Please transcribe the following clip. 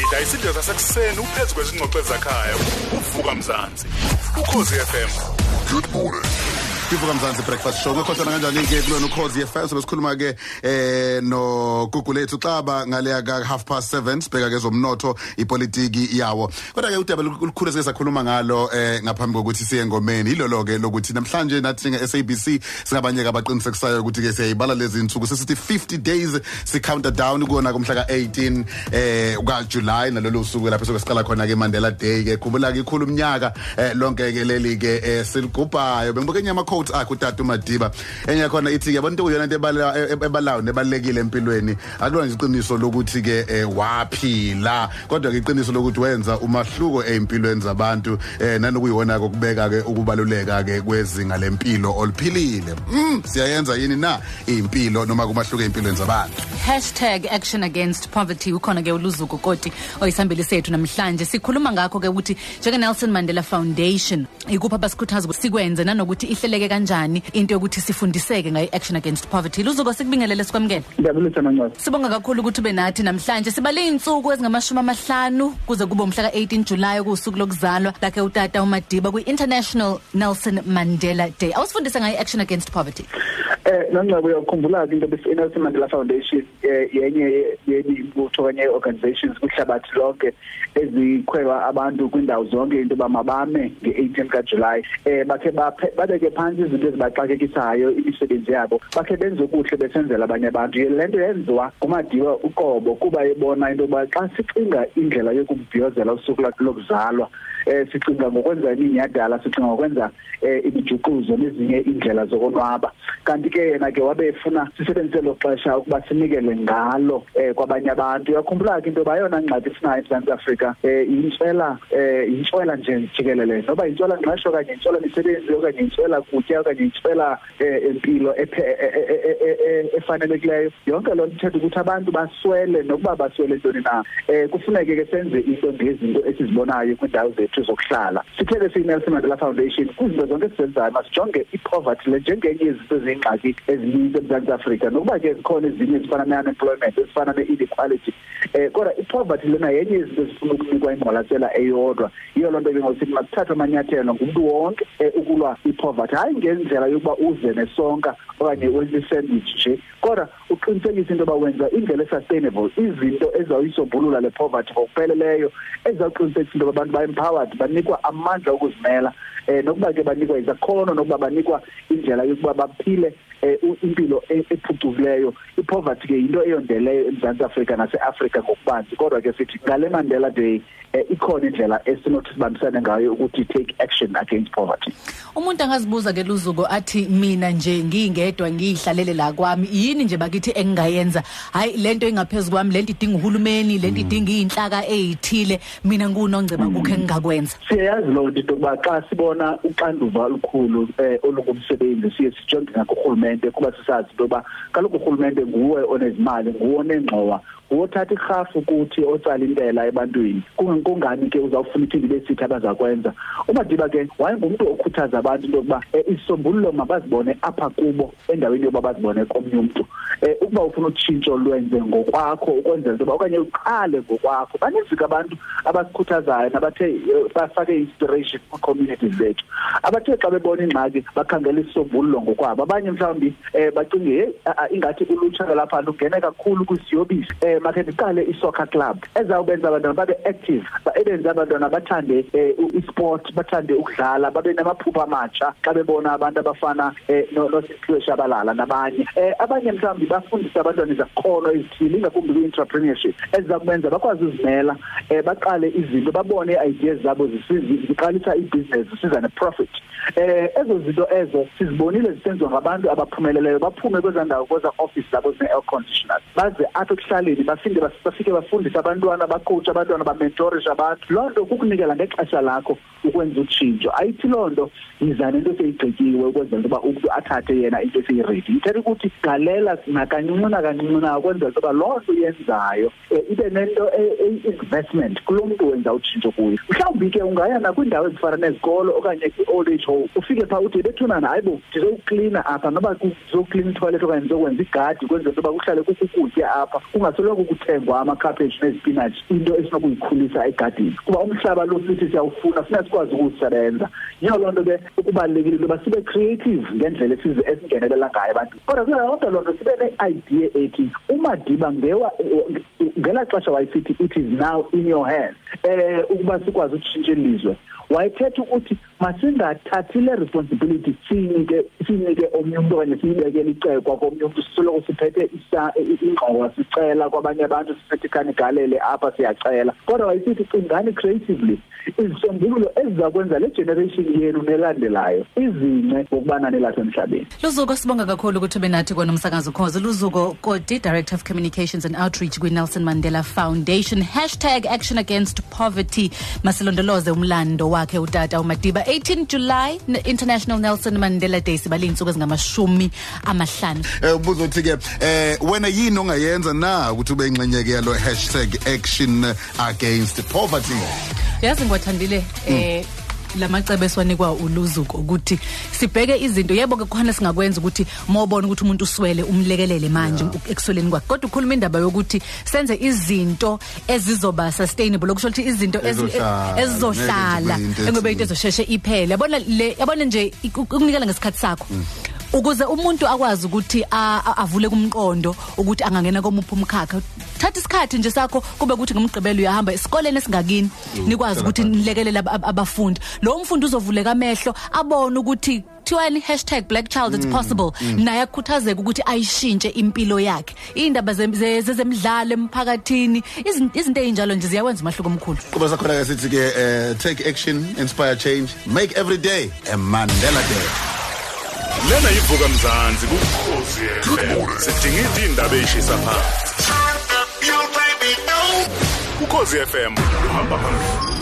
idla isidlo sasekuseni uphezu kwezingxoxo ezakhaya. Uvuka mzansi. Ukhosi FM good morning. Ivuka mzansi breakfast show. Kwekhotana kanjani ke kulona ukhozi FM sobesikhuluma ke eh no Google lethu xaba ngale ka half past 7 sibheka ke zomnotho ipolitiki yawo. Kodwa ke udaba lukhulu sike sakhuluma ngalo eh ngaphambi kokuthi siye engomeni ilolo ke lokuthi namhlanje nathi nge SABC singabanyeka abaqinisekisayo ukuthi ke siyayibala lezi insuku sesithi 50 days si counter down kuona kumhla ka 18 eh ka July nalolu suku lapho sokusiqala khona ke Mandela Day ke khumbula ke ikhulu umnyaka eh lonke ke leli ke eh, siligubhayo. Bengibuke nyama quote akhe utata uMadiba. Enye khona ithi yabona into uyona into ebalayo nebalekile empilweni. Akulona nje iqiniso lokuthi ke eh, waphila. Kodwa ke iqiniso lokuthi wenza umahluko empilweni zabantu eh nanokuyiwona kokubeka ke ukubaluleka ke kwezinga lempilo oliphilile. Mm siyayenza yini na impilo noma kumahluko empilweni zabantu? #action against poverty ukhona ke uluzuko koti oyisambeli sethu namhlanje. Sikhuluma ngakho ke ukuthi njenge Nelson Mandela Foundation ikupha basikhuthaza ukuthi sikwenze nanokuthi ihleleke ibaluleke kanjani into yokuthi sifundiseke ngayi action against poverty? Luzuko sikubingelele sikwamukele. Ngiyabulisa mancane sibonga kakhulu ukuthi ube nathi namhlanje sibale insuku ezingamashumi amahlanu kuze kube umhla ka18 July kusuku lokuzalwa lakhe utata uMadiba kwi-International Nelson Mandela Day. Awusifundise ngayi action against poverty? Eh nangcabe uyakhumbula into bese Nelson Mandela Foundation eh, yenye yemibutho kanye organizations kuhlabathi lonke ezikhweba abantu kwindawo zonke into bamabame nge18 ka July eh bakhe babeke phansi zonke izinto ezibaxakekisayo imisebenzi yabo bakhe benze okuhle besenzela abanye abantu. Lento yenziwa kumadiwa uqobo kuba ebona into yokuba xa sicinga indlela yokumbhiyozela usuku lokuzalwa eh sicinga ngokwenza iminyadala sicinga ngokwenza eh imijuquzo nezinye indlela zokonwaba. Kanti ke yena ke wabefuna sisebenzise lo xesha ukuba sinikele ngalo eh kwabanye abantu. Uyakhumbula ke into bayona ngxaki sinayo eMzantsi Afrika eh intswela eh intswela nje jikelele noba intswela ngqesho kanye intswela misebenzi okanye intswela kutya okanye intswela empilo efanelekileyo. Yonke loo nto ithetha ukuthi abantu baswele nokuba baswele ntoni na eh kufuneke ke senze into ngezinto esizibonayo kwindawo zethu zethu zokuhlala. Sithe siyi-Nelson Mandela Foundation kuzinto zonke esizenzayo masijonge i-poverty le njengenye yezinto eziyingxaki ezininzi eMzantsi Afrika nokuba ke zikhona ezinye ezifana ne-unemployment ezifana ne-inequality eh kodwa i-poverty lena yenye yezinto ezifuna ukunikwa ingqwalasela eyodwa. Yiyo loo nto ke ngosithi masithathe amanyathelo ngumntu wonke eh, ukulwa i-poverty. Hayi ngendlela yokuba uze nesonka okanye wenze isandwich nje kodwa uqinisekise into yoba wenza indlela esustainable izinto ezawuyisombulula le poverty ngokupheleleyo ezawuqinisekisa into yoba abantu ba-empowered abantu banikwa amandla okuzimela. Eh nokuba ke banikwa izakhono nokuba banikwa indlela yokuba baphile eh, impilo e-, ephucukileyo. Ipoverty ke into eyondeleyo eMzantsi Afrika naseAfrika ngokubanzi. Kodwa ke sithi ngale Mandela Day eh, ikhona indlela esinothi sibambisane ngayo ukuthi take action against poverty. Umuntu angazibuza ke luzuko athi mina nje ngingedwa ngihlalele la kwami. Yini nje bakithi engingayenza? Hayi lento engaphezulu kwami lento idinga uhulumeni lento idinga izinhlaka ezithile mina ngunongceba kukho engingakwenza siyazi lo nto ukuba xa sibona uxanduva olukhulu eh, olukumsebenzi siye sijonge ngakho uhulumende kuba sisazi into yoba kaloku urhulumente nguwe onezimali nguwe onengxowa wothatha irhafu ukuthi otsala intela ebantwini. Kungani ke uzawufuna iphindi besithi abazakwenza? Umadiba ke wayengumuntu okhuthaza abantu into yokuba eh, isombululo mabazibone apha kubo endaweni yokuba bazibone komnye umuntu eh ukuba ufuna utshintsho lwenze ngokwakho ukwenzela into okanye uqale ngokwakho. Baninzi abantu abasikhuthazayo nabathe eh, bafake inspiration ku communities zethu. Abathe xa bebona ingxaki bakhangela isombululo ngokwabo. Abanye mhlawumbi eh bacinge hey ingathi ulutsha lapha lungene kakhulu kwisiyobisi. Eh eh makhe ndiqale isoccer club ezawubenza abantwana babe active ebenza abantwana bathande eh, isport bathande ukudlala babe namaphupho amatsha xa bebona abantu abafana eh, noSiphiwe Shabalala nabanye. Eh abanye mhlawumbe bafundisa abantwana izakhono ezithile ingakumbi kwi-entrepreneurship ezizakubenza bakwazi uzimela eh baqale izinto babone ideas zabo ziqalisa ibusiness zisiza neprofit. Eh ezo zinto ezo sizibonile zisenziwa ngabantu abaphumeleleyo baphume kwezandawo kweza office zabo zine air conditioners. Baze apha ekuhlaleni bafinde bafike bafundise abantwana bacoach abantwana bamentorisha abantu. Loo nto kukunikela ngexesha lakho ukwenza utshintsho. Ayithi loo nto yiza nento eseyigqityiwe ukwenzela into yoba umntu athathe yena into eseyiredi ithetha ukuthi galela nakancinci nakancinci na ukwenzela into yoba loo nto uyenzayo um ibe nento i-investment kulo mntu wenza utshintsho kuyo mhlawumbi ke ungaya nakwindawo ezifana nezikolo okanye kwi-old age home ufike phaa uthi bethunana hayi bo ndizokuklina apha. Noba ndizoklina itoilet okanye ndizokwenza igadi ukwenzela into yoba kuhlale kukho ukutya apha ungasoloko akukuthengwa amakhaphetshu nezipinatshi into esinokuyikhulisa egadini. Kuba umhlaba lo sithi siyawufuna funeka sikwazi ukuwusebenza. Yiyo loo nto ke ukubalulekile loba sibe creative ngendlela esize esingenelela ngayo abantu kodwa kodwa loo nto sibe ne-idea ethi umadiba ngewa ngela xesha wayesithi it is now in your hands. Eh ukuba sikwazi ukushintsha ilizwe. Wayethetha ukuthi masingathathi le responsibility sinike sinike omnye umuntu okanye siyibekele icekwa komnye umuntu sisoloko siphethe ingxowa sicela kwabanye abantu siphethe ikanigalele apha siyacela. Kodwa wayisithi cingani creatively izisombululo eziza kwenza le generation yenu nelandelayo izince ngokubana nelapha emhlabeni. Luzuko sibonga kakhulu ukuthi benathi kwanomsakazo khoze luzuko kodi director of communications and outreach kwi-nelson mandela foundation. Hashtag action against poverty. Masilondoloze umlando wakhe utata umadiba. 18 july international nelson mandela day. Siba liyinsuku ezingamashumi amahlanu. Um ubuza uthi ke um wena yini ongayenza na ukuthi ube ingxenyeke yalo hashtag action against poverty. Yazi ngiwathandile eh lamacebo esiwanikwa uluzuko ukuthi sibheke izinto. Yebo ke khona singakwenza ukuthi mawubona ukuthi umuntu uswele umlekelele manje ekusweleni kwakhe. Kodwa ukhuluma indaba yokuthi senze izinto ezizoba sustainable. Okusho ukuthi izinto ezizohlala engobe into ezosheshe iphele. Yabona le yabona nje ukunikela ngesikhathi sakho. Ukuze umuntu akwazi ukuthi avule kumqondo ukuthi angangena komuphi umkhakha. Thatha isikhathi nje sakho kube ukuthi ngomgqibelo uyahamba esikoleni esingakini nikwazi ukuthi nilekelele abafundi. Lo mfundi uzovuleka amehlo abone ukuthi kuthiwani #blackchild it's possible. naye akukhuthazeka ukuthi ayishintshe impilo yakhe. Indaba zezemidlalo emphakathini izinto ezinjalo nje ziyawenza umahluko omkhulu. Kuba sakhona ke sithi ke take action inspire change make every day a mandela day. Lena yivuka mzansi kukhosi FM sidingida indaba eshisa phansi. Ukhosi FM uhamba phambili.